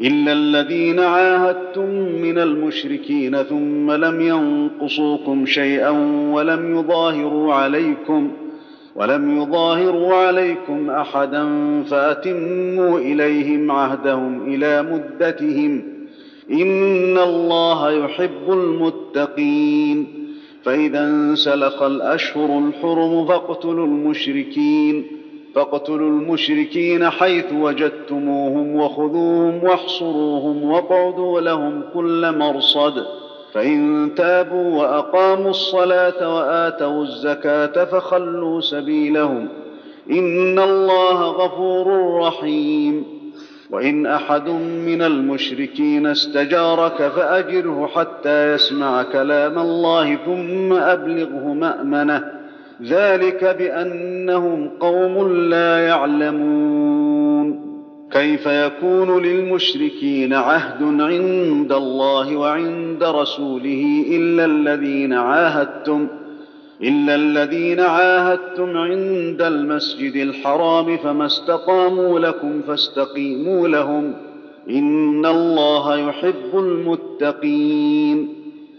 الا الذين عاهدتم من المشركين ثم لم ينقصوكم شيئا ولم يظاهروا عليكم ولم يظاهروا عليكم احدا فاتموا اليهم عهدهم إلى مدتهم ان الله يحب المتقين فاذا انسلخ الاشهر الحرم فاقتلوا المشركين فاقتلوا المشركين حيث وجدتموهم وخذوهم واحصروهم واقعدوا لهم كل مرصد. فإن تابوا وأقاموا الصلاة وآتوا الزكاة فخلوا سبيلهم. إن الله غفور رحيم. وإن أحد من المشركين استجارك فأجره حتى يسمع كلام الله ثم أبلغه مأمنه. ذلك بأنهم قوم لا يعلمون. كيف يكون للمشركين عهد عند الله وعند رسوله إلا الذين عاهدتم إلا الذين عاهدتم عند المسجد الحرام فما استقاموا لكم فاستقيموا لهم. إن الله يحب المتقين.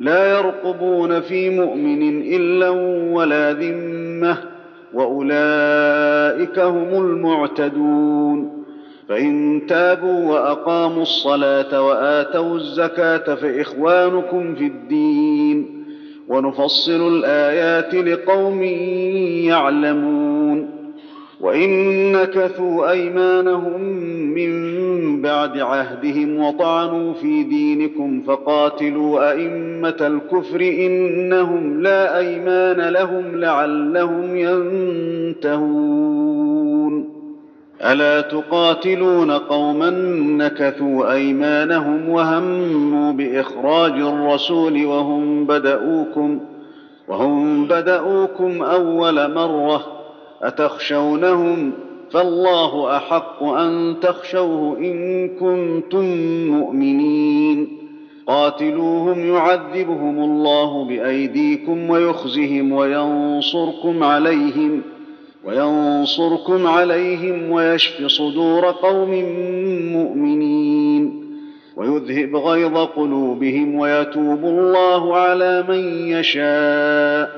لا يرقبون في مؤمن إلا ولا ذمة وأولئك هم المعتدون. فإن تابوا وأقاموا الصلاة وآتوا الزكاة فإخوانكم في الدين. ونفصل الآيات لقوم يعلمون. وان نكثوا ايمانهم من بعد عهدهم وطعنوا في دينكم فقاتلوا ائمه الكفر انهم لا ايمان لهم لعلهم ينتهون الا تقاتلون قوما نكثوا ايمانهم وهموا باخراج الرسول وهم بداوكم وهم بداوكم اول مره أتخشونهم فالله أحق أن تخشوه إن كنتم مؤمنين. قاتلوهم يعذبهم الله بأيديكم ويخزهم وينصركم عليهم وينصركم عليهم ويشف صدور قوم مؤمنين. ويذهب غيظ قلوبهم ويتوب الله على من يشاء.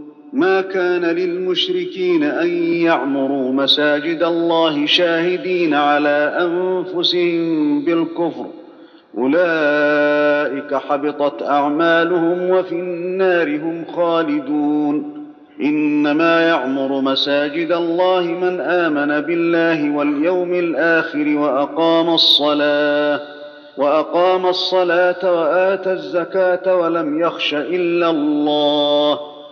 ما كان للمشركين أن يعمروا مساجد الله شاهدين على أنفسهم بالكفر. أولئك حبطت أعمالهم وفي النار هم خالدون. إنما يعمر مساجد الله من آمن بالله واليوم الآخر وأقام الصلاة وأقام الصلاة وآتى الزكاة ولم يخش إلا الله.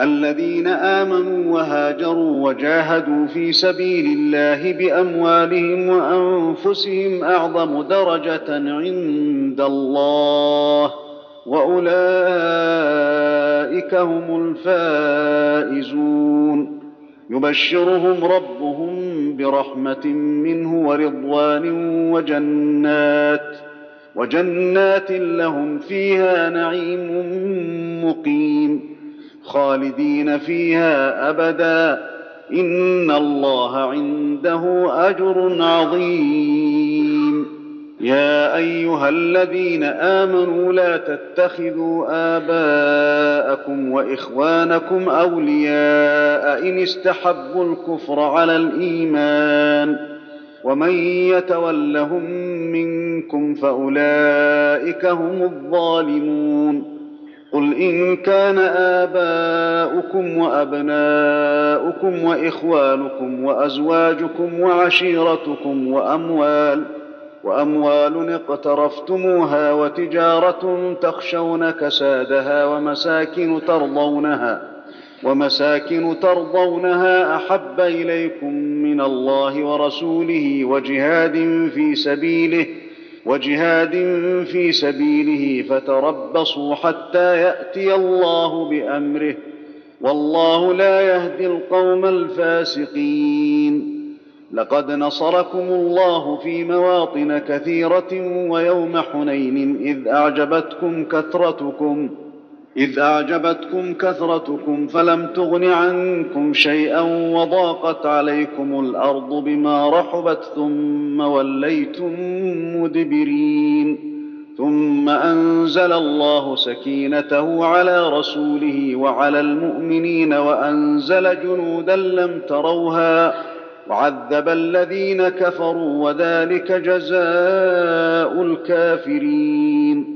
الذين آمنوا وهاجروا وجاهدوا في سبيل الله بأموالهم وأنفسهم أعظم درجة عند الله وأولئك هم الفائزون. يبشرهم ربهم برحمة منه ورضوان وجنات وجنات لهم فيها نعيم مقيم. خالدين فيها أبدا. إن الله عنده أجر عظيم. يا أيها الذين آمنوا لا تتخذوا آباءكم وإخوانكم أولياء إن استحبوا الكفر على الإيمان. ومن يتولهم منكم فأولئك هم الظالمون. قل إن كان آباؤكم وأبناؤكم وإخوانكم وأزواجكم وعشيرتكم وأموال وأموال اقترفتموها وتجارة تخشون كسادها ومساكن ترضونها ومساكن ترضونها أحب إليكم من الله ورسوله وجهاد في سبيله وجهاد في سبيله فتربصوا حتى يأتي الله بأمره. والله لا يهدي القوم الفاسقين. لقد نصركم الله في مواطن كثيرة ويوم حنين إذ أعجبتكم كثرتكم. إذ أعجبتكم كثرتكم فلم تغن عنكم شيئا وضاقت عليكم الأرض بما رحبت ثم وليتم مدبرين. ثم أنزل الله سكينته على رسوله وعلى المؤمنين وأنزل جنودا لم تروها وعذب الذين كفروا وذلك جزاء الكافرين.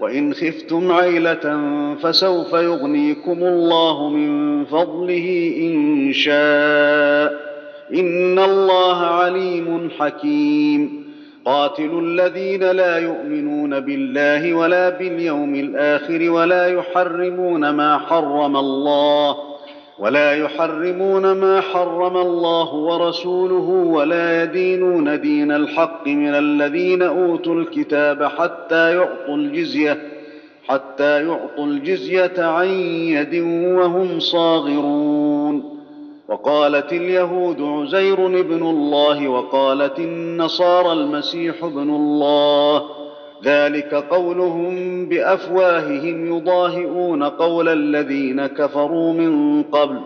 وإن خفتم عيلة فسوف يغنيكم الله من فضله إن شاء. إن الله عليم حكيم. قاتلوا الذين لا يؤمنون بالله ولا باليوم الآخر ولا يحرمون ما حرم الله. ولا يحرمون ما حرم الله ورسوله ولا يدينون دين الحق من الذين أوتوا الكتاب حتى يعطوا الجزية حتى يعطوا الجزية عن يد وهم صاغرون. وقالت اليهود عزير ابن الله وقالت النصارى المسيح ابن الله ذلك قولهم بأفواههم يضاهئون قول الذين كفروا من قبل.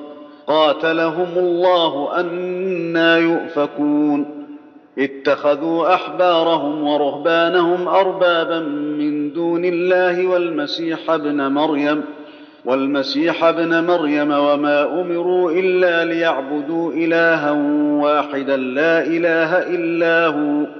قاتلهم الله أنا يؤفكون. اتخذوا أحبارهم ورهبانهم أربابا من دون الله والمسيح ابن مريم. والمسيح ابن مريم وما أمروا إلا ليعبدوا إلها واحدا لا إله إلا هو.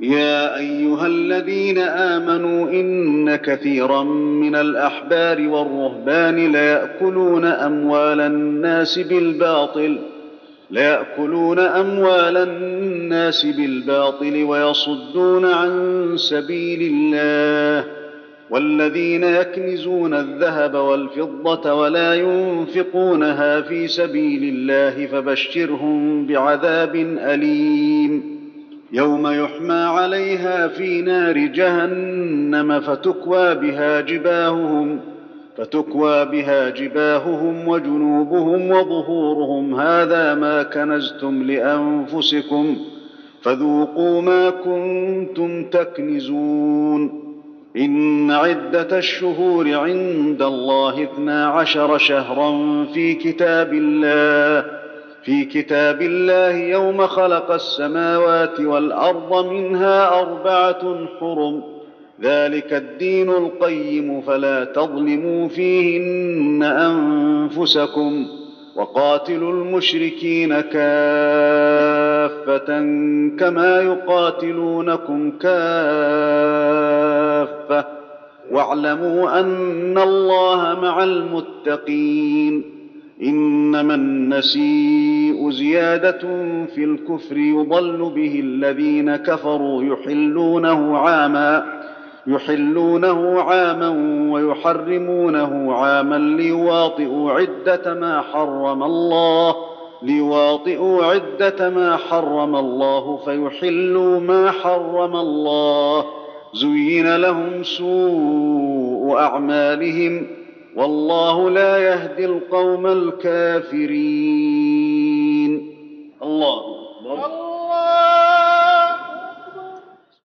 يا أيها الذين آمنوا إن كثيرا من الأحبار والرهبان لياكلون أموال الناس بالباطل أموال الناس بالباطل ويصدون عن سبيل الله والذين يكنزون الذهب والفضة ولا ينفقونها في سبيل الله فبشرهم بعذاب أليم. يوم يحمى عليها في نار جهنم فتكوى بها جباههم فتكوى بها جباههم وجنوبهم وظهورهم. هذا ما كنزتم لأنفسكم فذوقوا ما كنتم تكنزون. إن عدة الشهور عند الله اثنا عشر شهرا في كتاب الله. في كتاب الله يوم خلق السماوات والأرض منها أربعة حرم. ذلك الدين القيم فلا تظلموا فيهن أنفسكم وقاتلوا المشركين كافة كما يقاتلونكم كافة. واعلموا أن الله مع المتقين. إنما النسيء زيادة في الكفر يضل به الذين كفروا يحلونه عاما يحلونه عاما ويحرمونه عاما ليواطئوا عدة ما حرم الله ليواطئوا عدة ما حرم الله فيحلوا ما حرم الله. زين لهم سوء أعمالهم. والله لا يهدي القوم الكافرين. الله أكبر.